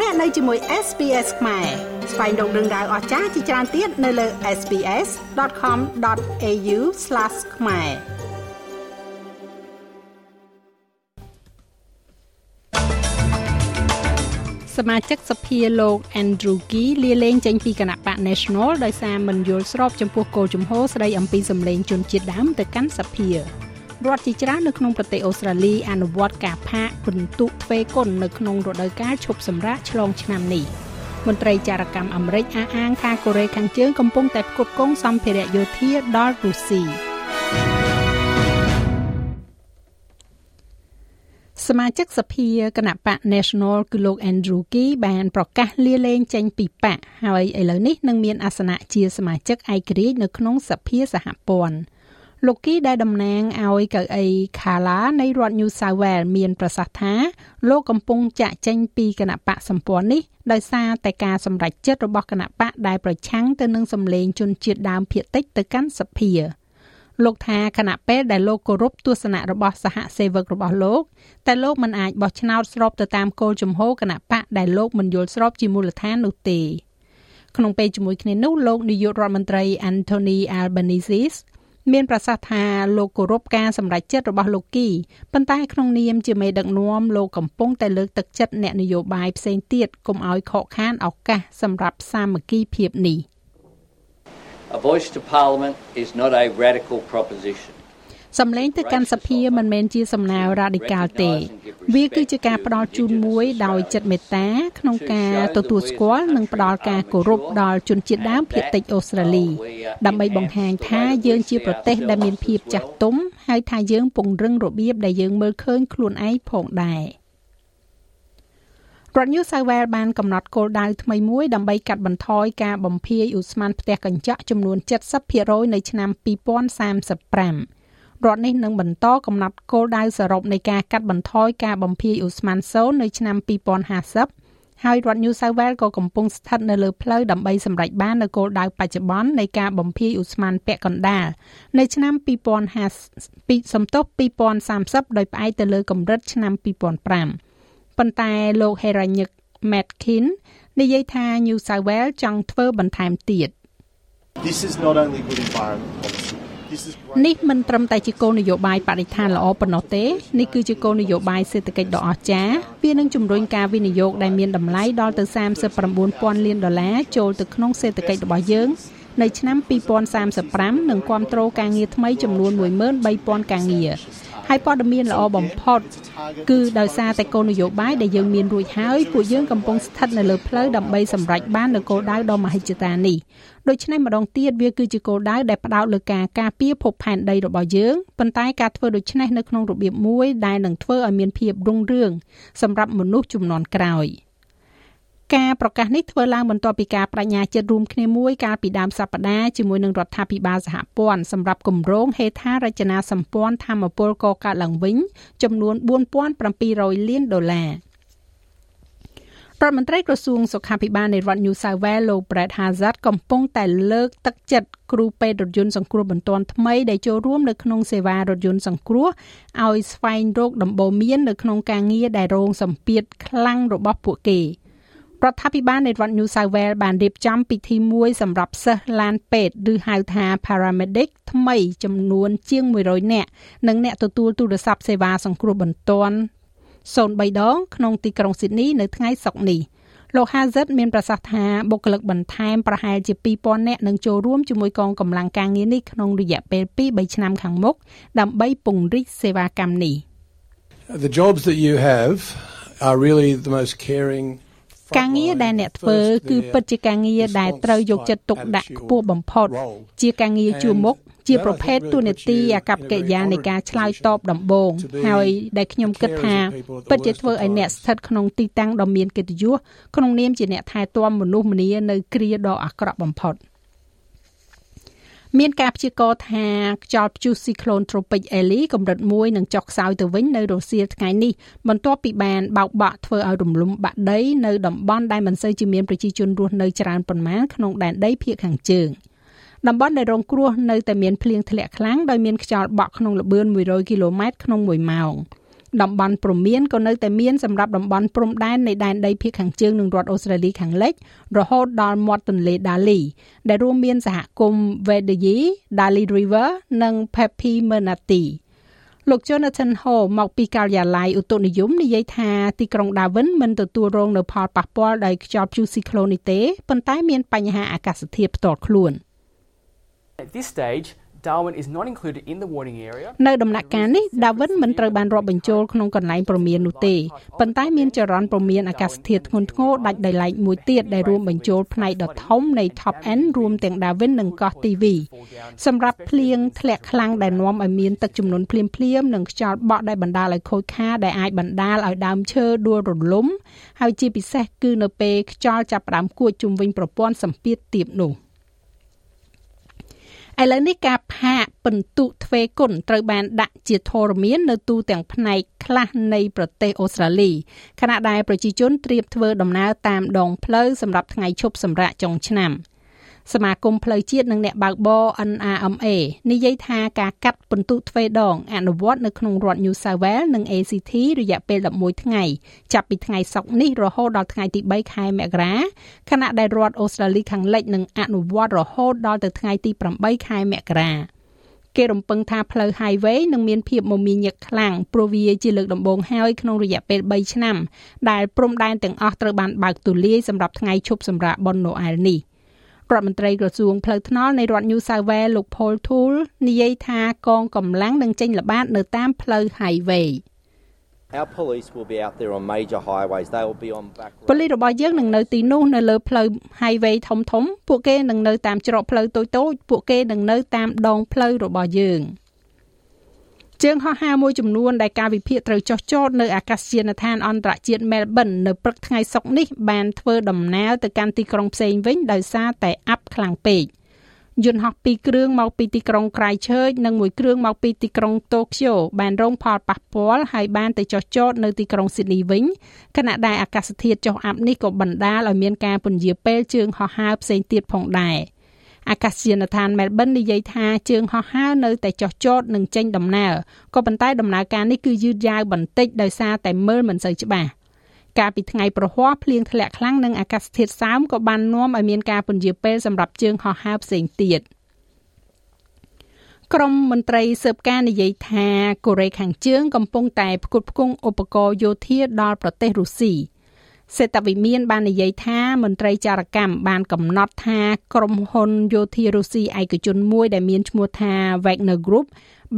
លោកអ្នកនៅជាមួយ SPS ខ្មែរស្វែងរកដឹងដៅអស្ចារ្យជាច្រើនទៀតនៅលើ SPS.com.au/ ខ្មែរសមាជិកសភាលោក Andrew Key លាលែងចេញពីគណៈបក National ដោយសារមិនយល់ស្របចំពោះគោលជំហរស្ដីអំពីសម្លេងជនជាតិដើមទៅកាន់សភា រដ្ឋជាច្រើននៅក្នុងប្រទេសអូស្ត្រាលីអនុវត្តការផាកពិន្ទុទ្វេគុណនៅក្នុងរដូវកាលឈប់សម្រាកឆ្លងឆ្នាំនេះមន្ត្រីចារកម្មអាមេរិកអះអាងថាកូរ៉េខាងជើងកំពុងតែផ្គត់ផ្គង់សម្ភារៈយោធាដល់រុស្ស៊ីសមាជិកសភាគណៈបក National គឺលោក Andrew Key បានប្រកាសលាលែងចេញពីបកហើយឥឡូវនេះនឹងមានអាសនៈជាសមាជិកឯករាជ្យនៅក្នុងសភាសហព័ន្ធ លោកគីដែលតំណាងឲ្យកៅអីខាឡានៃរដ្ឋ New South Wales មានប្រសាសន៍ថាលោកកំពុងចាក់ចេញពីគណៈបកសម្ព័ន្ធនេះដោយសារតែការសម្រេចចិត្តរបស់គណៈបកដែលប្រឆាំងទៅនឹងសម្លេងជនជាតិដើមភាគតិចទៅកាន់សភាលោកថាគណៈពេលដែលលោកគោរពទស្សនៈរបស់សហសេវករបស់លោកតែលោកមិនអាចបោះឆ្នោតស្របទៅតាមគោលជំហរគណៈបកដែលលោកមិនយល់ស្របជាមូលដ្ឋាននោះទេក្នុងពេលជាមួយគ្នានោះលោកនាយករដ្ឋមន្ត្រី Anthony Albanese មានប្រសាសន៍ថាលោកគោរពការសម្រេចចិត្តរបស់លោកគីប៉ុន្តែក្នុងនាមជាមេដឹកនាំលោកកំពុងតែលើកទឹកចិត្តអ្នកនយោបាយផ្សេងទៀតកុំឲ្យខកខានឱកាសសម្រាប់សាមគ្គីភាពនេះ A voice to parliament is not a radical proposition សំឡេងទៅកាន់សភាមិនមែនជាសំណើរ៉ាឌីកាល់ទេ វាគឺជាការផ្ដល់ជូនមួយដោយចិត្តមេត្តា ក្នុងការទទួលស្គាល់និងផ្ដល់ការគោរពដល់ជនជាតិដើមភាគតិចអូស្ត្រាលីដើម្បីបង្ហាញថាយើងជាប្រទេសដែលមានភាពចាស់ទុំហើយថាយើងពង្រឹងរបៀបដែលយើងមើលឃើញខ្លួនឯងផងដែររដ្ឋ New South Wales បានកំណត់គោលដៅថ្មីមួយដើម្បីកាត់បន្ថយការបំភាយឧស្ម័នផ្ទះកញ្ចក់ចំនួន70%នៅឆ្នាំ2035 រដ្ឋនេះនឹងបន្តកំណត់គោលដៅសរុបនៃការកាត់បន្ថយការបំភាយឧស្ម័នសូន្យនៅឆ្នាំ2050ហើយរដ្ឋ New South Wales ក៏កំពុងស្ថិតនៅលើផ្លូវដើម្បីសម្រេចបាននូវគោលដៅបច្ចុប្បន្ននៃការបំភាយឧស្ម័នពាក់កណ្ដាលនៅឆ្នាំ2050ពីសំទោស2030ដោយផ្អែកទៅលើកម្រិតឆ្នាំ2005ប៉ុន្តែលោក Heranyck Matkin និយាយថា New South Wales ចង់ធ្វើបន្ថែមទៀត This is not only good environment policy នេះមិនត្រឹមតែជាគោលនយោបាយបរិស្ថានល្អប៉ុណ្ណោះទេនេះគឺជាគោលនយោបាយសេដ្ឋកិច្ចដ៏អស្ចារ្យវានឹងជំរុញការវិនិយោគដែលមានតម្លៃដល់ទៅ39,000លានដុល្លារចូលទៅក្នុងសេដ្ឋកិច្ចរបស់យើងនៅឆ្នាំ2035និងគ្រប់គ្រងការងារថ្មីចំនួន13,000ការងារ ហើយព័ត៌មានល្អបំផុតគឺដោយសារតែគោលនយោបាយដែលយើងមានរួចហើយពួកយើងកំពុងស្ថិតនៅលើផ្លូវដើម្បីសម្រេចបាននូវគោលដៅដ៏មហិច្ឆតានេះដូច្នេះម្ដងទៀតវាគឺជាគោលដៅដែលផ្ដោតលើការការពារភពផែនដីរបស់យើងប៉ុន្តែការធ្វើដូច្នេះនៅក្នុងរបៀបមួយដែលនឹងធ្វើឲ្យមានភាពរុងរឿងសម្រាប់មនុស្សជំនាន់ក្រោយ។ ការប្រកាសនេះធ្វើឡើងបន្ទាប់ពីការបញ្ញាចិត្តរួមគ្នាមួយកាលពីដើមសប្តាហ៍ជាមួយនឹងរដ្ឋាភិបាលសហព័ន្ធសម្រាប់គម្រោងហេដ្ឋារចនាសម្ព័ន្ធធម្មពលកកើតឡើងវិញ ចំនួន4700លានដុល្លាររដ្ឋមន្ត្រីក្រសួងសុខាភិបាលនៃរដ្ឋ New South Wales លោក Brad Hazard កំពុងតែលើកទឹកចិត្តគ្រូពេទ្យរថយន្តសង្គ្រោះបន្ទាន់ថ្មីដែលចូលរួមនៅក្នុងសេវារថយន្តសង្គ្រោះឲ្យស្វែងរកដំបូន្មាននៅក្នុងការងារដែលរងសម្ពាធខ្លាំងរបស់ពួកគេ។ រដ្ឋាភិបាលនៃរដ្ឋ New South Wales បានរៀបចំពិធីមួយសម្រាប់សិស្សឡានពេទ្យឬហៅថា paramedic ថ្មីចំនួនជាង100នាក់និងអ្នកទទួលទូរស័ព្ទសេវាសង្គ្រោះបន្ទាន់03ដងក្នុងទីក្រុង Sydney នៅថ្ងៃសុក្រនេះលោក Hazard មានប្រសាសន៍ថាបុគ្គលិកបន្ថែមប្រហែលជា2000នាក់នឹងចូលរួមជាមួយកងកម្លាំងការងារនេះក្នុងរយៈពេល2-3ឆ្នាំខាងមុខដើម្បីពង្រីកសេវាកម្មនេះ The jobs that you have are really the most caring ការងារដែលអ្នកធ្វើគឺពិតជាការងារដែលត្រូវយកចិត្តទុកដាក់ខ្ពស់បំផុត ជាការងារជួរមុខជាប្រភេទទូនាទីអាកប្បកិរិយានៃការឆ្លើយតបដំបូងហើយដែលខ្ញុំគិតថាពិតជាធ្វើឲ្យអ្នកស្ថិតក្នុងទីតាំងដ៏មានកិត្តិយសក្នុងនាមជាអ្នកថែទាំមនុស្សម្នានៅគ្រាដ៏អាក្រក់បំផុត។ មានការព្យាករណ៍ថាខ្យល់ព្យុះស៊ីក្លូនត្រូពិកអេលីកម្រិត1នឹងចុះខ្សោយទៅវិញនៅរសៀលថ្ងៃនេះបន្ទាប់ពីបានបោកបក់ធ្វើឲ្យរំលំបាក់ដីនៅតំបន់ដែលមិនសូវជាមានប្រជាជនរស់នៅច្រើនប៉ុន្មានក្នុងដែនដីភាគខាងជើងតំបន់ដែលរងគ្រោះនៅតែមានភ្លៀងធ្លាក់ខ្លាំងដោយមានខ្យល់បក់ក្នុងល្បឿន100គីឡូម៉ែត្រក្នុង1ម៉ោង តំបន់ព្រំមានក៏នៅតែមានសម្រាប់តំបន់ព្រំដែននៃដែនដីភាគខាងជើងនឹងរដ្ឋអូស្ត្រាលីខាងលិចរហូតដល់មាត់ទន្លេ Dali ដែលរួមមានសហគមន៍ Vedayi, Dali River និង Pepi Mernati លោក Jonathan Hall មកពីការិយាល័យឧតុនិយមនិយាយថាទីក្រុង Darwin មិនទទួលរងនៅផលប៉ះពាល់ដោយខ្យល់ព្យុះស៊ីក្លូននេះទេប៉ុន្តែមានបញ្ហាអាកាសធាតុផ្ទាល់ខ្លួន At this stage Darwin is not included in the warning area នៅដំណាក់កាលនេះ Darwin មិនត្រូវបានរាប់បញ្ចូលក្នុងកន្លែងព្រមាននោះទេប៉ុន្តែមានចរន្តព្រមានអាកាសធាតុធ្ងន់ធ្ងរដាច់ដោយឡែកមួយទៀតដែលរួមបញ្ចូលផ្នែកដ៏ធំនៃ Top End រួមទាំង Darwin និងកោះ TV សម្រាប់ភ្លៀងធ្លាក់ខ្លាំងដែលនាំឲ្យមានទឹកជំនន់ភ្លាមៗនិងខ្យល់បក់ដែលបណ្ដាលឲ្យខូចខាតដែលអាចបណ្ដាលឲ្យដើមឈើដួលរលំហើយជាពិសេសគឺនៅពេលខ្យល់ចាប់ផ្ដើមគួចជុំវិញប្រព័ន្ធសម្ពាធទាបនោះ ឥឡូវនេះការផាកពិន្ទុទ្វេគុណត្រូវបានដាក់ជាធរមាននៅទូទាំងផ្នែកខ្លះនៃប្រទេសអូស្ត្រាលីខណៈដែលប្រជាជនត្រៀមធ្វើដំណើរតាមដងផ្លូវសម្រាប់ថ្ងៃឈប់សម្រាកចុងឆ្នាំ។ សមាគមផ្លូវជាតិនិងអ្នកបើកបរ NRMA និយាយថាការកាត់ពិន្ទុទ្វេដង អនុវត្តនៅក្នុងរដ្ឋ New South Wales និង ACT រយៈពេល11ថ្ងៃចាប់ពីថ្ងៃសុក្រនេះរហូតដល់ថ្ងៃទី3ខែមករាខណៈដែលរដ្ឋអូស្ត្រាលីខាងលិចនឹងអនុវត្តរហូតដល់ទៅថ្ងៃទី8ខែមករាគេរំពឹងថាផ្លូវ highway នឹងមានភាពមមាញឹកខ្លាំងព្រោះវាជាលើកដំបូងហើយក្នុងរយៈពេល3ឆ្នាំដែលព្រំដែនទាំងអស់ត្រូវបានបើកទូលាយសម្រាប់ថ្ងៃឈប់សម្រាកបុណ្យណូអែលនេះ។ រដ្ឋមន្ត្រីក្រសួងផ្លូវថ្នល់នៃរដ្ឋ New South Wales លោក Paul Toole និយាយថាកងកម្លាំងនឹងចេញល្បាតនៅតាមផ្លូវ highway Our police will be out there on major highways. They will be on back ប៉ូលីសរបស់យើងនឹងនៅទីនោះនៅលើផ្លូវ highway ធំធំពួកគេនឹងនៅតាមច្រកផ្លូវតូចៗ ពួកគេនឹងនៅតាមដងផ្លូវរបស់យើង។ ជើងហោះហើរមួយចំនួនដែលការវិភាគត្រូវចោះចតនៅអាកាសយានដ្ឋានអន្តរជាតិ Melbourne នៅព្រឹកថ្ងៃសុក្រនេះបានធ្វើដំណើរទៅកាន់ទីក្រុងផ្សេងវិញដោយសារតែអាប់ខ្លាំងពេកយន្តហោះពីរគ្រឿងមកពីទីក្រុង Christchurch និងមួយគ្រឿងមកពីទីក្រុង Tokyo បានរងផលប៉ះពាល់ហើយបានទៅចោះចតនៅទីក្រុង Sydney វិញខណៈដែលអាកាសធាតុចុះអាប់នេះក៏បណ្ដាលឲ្យមានការពន្យាពេលជើងហោះហើរផ្សេងទៀតផងដែរ។ អាកាសយានដ្ឋាន Melbourne និយាយថាជើងហោះហើរនៅតែចុះចតនិងចេញដំណើរក៏ប៉ុន្តែដំណើរការនេះគឺយឺតយ៉ាវបន្តិចដោយសារតែមើលមិនសូវច្បាស់កាលពីថ្ងៃប្រហ័សភ្លៀងធ្លាក់ខ្លាំងនិងអាកាសធាតុសើមក៏បាននាំឲ្យមានការពន្យាពេលសម្រាប់ជើងហោះហើរផ្សេងទៀតក្រមមន្ត្រីស៊ើបការនិយាយថាកូរ៉េខាងជើងកំពុងតែផ្គត់ផ្គង់ឧបករណ៍យោធាដល់ប្រទេសរុស្ស៊ី សេតវិមានបាននិយាយថាមន្ត្រីចារកម្មបានកំណត់ថាក្រុមហ៊ុនយោធារុស្ស៊ីឯកជនមួយដែលមានឈ្មោះថា Wagner Group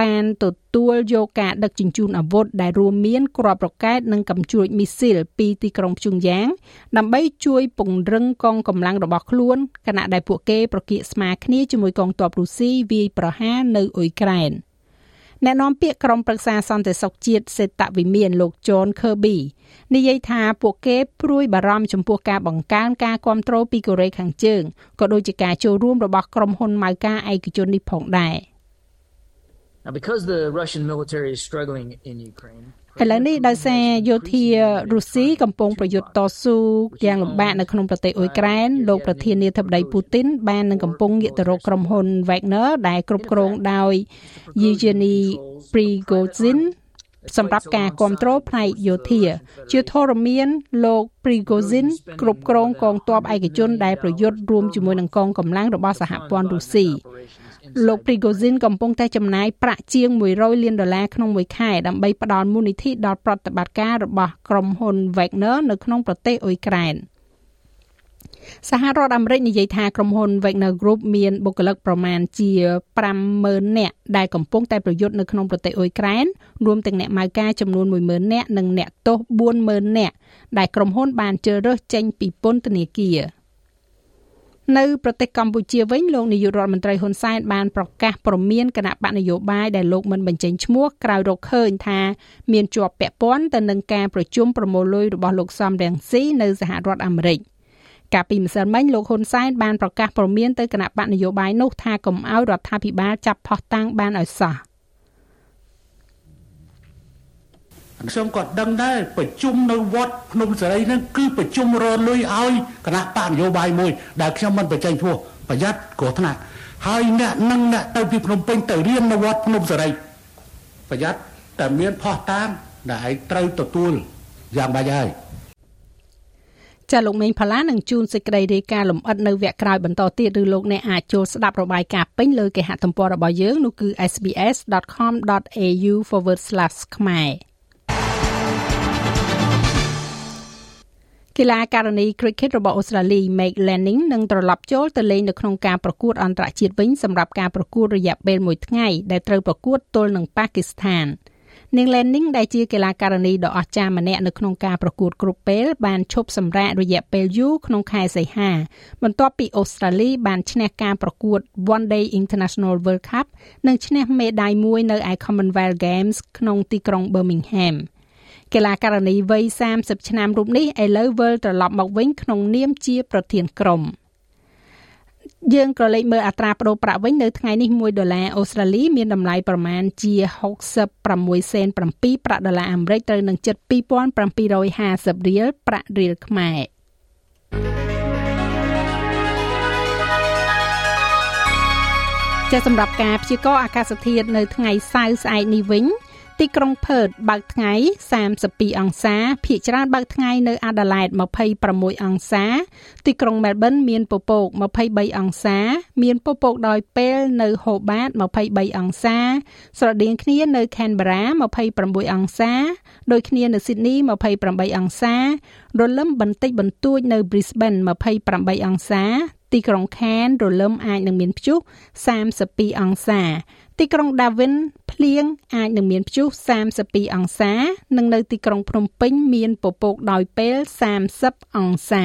បានទទួលយកការដឹកជញ្ជូនអាវុធដែលរួមមានគ្រាប់រ៉ុកែតនិងកាំជ្រួចមីស៊ីលពីទីក្រុងព្យុងយ៉ាង ដើម្បីជួយពង្រឹងកងកម្លាំងរបស់ខ្លួនខណៈដែលពួកគេប្រកៀកស្មារគ្នាជាមួយកងទ័ពរុស្ស៊ីវាយប្រហារនៅអ៊ុយក្រែន។ អ្នកនាំពាក្យក្រុមប្រឹក្សាសន្តិសុខជាតិសេតវិមានលោក John Kirby និយាយថាពួកគេព្រួយបារម្ភចំពោះការបង្កើនការគ្រប់គ្រងពីកូរ៉េខាងជើងក៏ដូចជាការចូលរួមរបស់ក្រុមហ៊ុនម៉ៅការឯកជននេះផងដែរ Now because the Russian military is struggling in Ukraine ឥឡូវនេះដោយសារយោធារុស្ស៊ីកំពុងប្រយុទ្ធតស៊ូយ៉ាងលំបាកនៅក្នុងប្រទេសអ៊ុយក្រែនលោកប្រធានាធិបតីពូទីនបាននឹងកំពុងងាកទៅរកក្រុមហ៊ុន Wagner ដែលគ្រប់គ្រងដោយ Yevgeny Prigozhin សម្រាប់ការគ្រប់គ្រងផ្នែកយោធា ជាធរមានលោក Prigozhin គ្រប់គ្រងកងទ័ពឯកជនដែលប្រយុទ្ធរួមជាមួយនឹងកងកម្លាំងរបស់សហព័ន្ធរុស្ស៊ី លោក Prigozhin កំពុងតែចំណាយប្រាក់ជាង100លានដុល្លារក្នុងមួយខែដើម្បីផ្ដល់មូលនិធិដល់ប្រតិបត្តិការរបស់ក្រុមហ៊ុន Wagner នៅក្នុងប្រទេសអ៊ុយក្រែនសហរដ្ឋអាមេរិកនិយាយថាក្រុមហ៊ុន Wagner Group មានបុគ្គលិកប្រមាណជា50000នាក់ដែលកំពុងតែប្រយុទ្ធនៅក្នុងប្រទេសអ៊ុយក្រែនរួមទាំងអ្នកម៉ៅការចំនួន10000នាក់និងអ្នកទោស40000នាក់ដែលក្រុមហ៊ុនបានជ្រើសរើសចេញពីពន្ធនាគារ។ នៅប្រទេសកម្ពុជាវិញលោកនាយករដ្ឋមន្ត្រីហ៊ុនសែនបានប្រកាសព្រមានគណៈបកនយោបាយដែលលោកមិនបញ្ចេញឈ្មោះក្រោយរកឃើញថាមានជាប់ពាក់ព័ន្ធទៅនឹងការប្រជុំប្រមូលលុយរបស់លោកសំរងស៊ីនៅសហរដ្ឋអាមេរិកកាលពីម្សិលមិញលោកហ៊ុនសែនបានប្រកាសព្រមានទៅគណៈបកនយោបាយនោះថាកុំឲ្យរដ្ឋាភិបាលចាប់ផោះតាំងបានឲ្យសោះ។ ខ្ញុំក៏ដឹងដែរប្រជុំនៅវត្តភ្នំសេរីហ្នឹងគឺប្រជុំរលុយឲ្យគណៈបកនយោបាយមួយដែលខ្ញុំមិនបញ្ចេញឈ្មោះប្រយ័ត្នគ្រោះថ្នាក់ហើយអ្នកនឹងអ្នកទៅពីភ្នំពេញទៅរៀននៅវត្តភ្នំសេរីប្រយ័ត្នតែមានផោះតាងដែលឯងត្រូវទទួលយ៉ាងបាច់ហើយចាលោកមេងផល្លានឹងជួនសេចក្តីរាយការណ៍លម្អិតនៅវគ្គក្រោយបន្តទៀតឬលោកអ្នកអាចចូលស្ដាប់របាយការណ៍ពេញលើគេហទំព័ររបស់យើងនោះគឺ sbs.com.au/ ខ្មែរ កីឡាករនី cricket របស់អូស្ត្រាលី Meg Lanning នឹងត្រឡប់ចូលទៅលេងនៅក្នុងការប្រកួតអន្តរជាតិវិញសម្រាប់ការប្រកួតរយៈពេល1ថ្ងៃដែលត្រូវប្រកួតទល់នឹងប៉ាគីស្ថាន។នាង Lenning ដែលជាកីឡាករនីដ៏អស្ចារ្យម្នាក់នៅក្នុងការប្រកួតគ្រប់ពេលបានឈប់សម្រាករយៈពេលយូរក្នុងខែសីហាបន្ទាប់ពីអូស្ត្រាលីបានឈ្នះការប្រកួត One Day International World Cup និងឈ្នះមេដាយមួយនៅឯ Commonwealth Games ក្នុងទីក្រុង Birmingham កីឡាករនីវ័យ30ឆ្នាំរូបនេះឥឡូវវិលត្រឡប់មកវិញក្នុងនាមជាប្រធានក្រុម។យើងក៏លេខមើលអត្រាប្តូរប្រាក់វិញនៅថ្ងៃនេះ1ដុល្លារអូស្ត្រាលីមានតម្លៃប្រមាណជា66សេន7ប្រាក់ដុល្លារអាមេរិកត្រូវនឹង72750រៀលប្រាក់រៀលខ្មែរចាសម្រាប់ការព្យាករណ៍អាកាសធាតុនៅថ្ងៃសៅរ៍ស្អែកនេះវិញ ទីក្រុងផឺតបើកថ្ងៃ32អង្សាភាគច្រើនបើកថ្ងៃនៅអាដាលេដ26អង្សា ទីក្រុងមែលប៊នមានពពក23អង្សា មានពពកដោយពេលនៅហូបាត23អង្សា ស្រដៀងគ្នានៅខេនបេរ៉ា29អង្សាដូចគ្នានៅស៊ីដនី28អង្សារលឹមបន្តិចបន្តួចនៅ Brisbane 28អង្សា ទីក្រុងខាន រលឹមអាចនឹងមានព្យុះ32អង្សា ទីក្រុង Darwin ភ្លៀងអាចនឹងមានព្យុះ32អង្សា និងនៅទីក្រុងភ្នំពេញមានពពកដោយពេល30អង្សា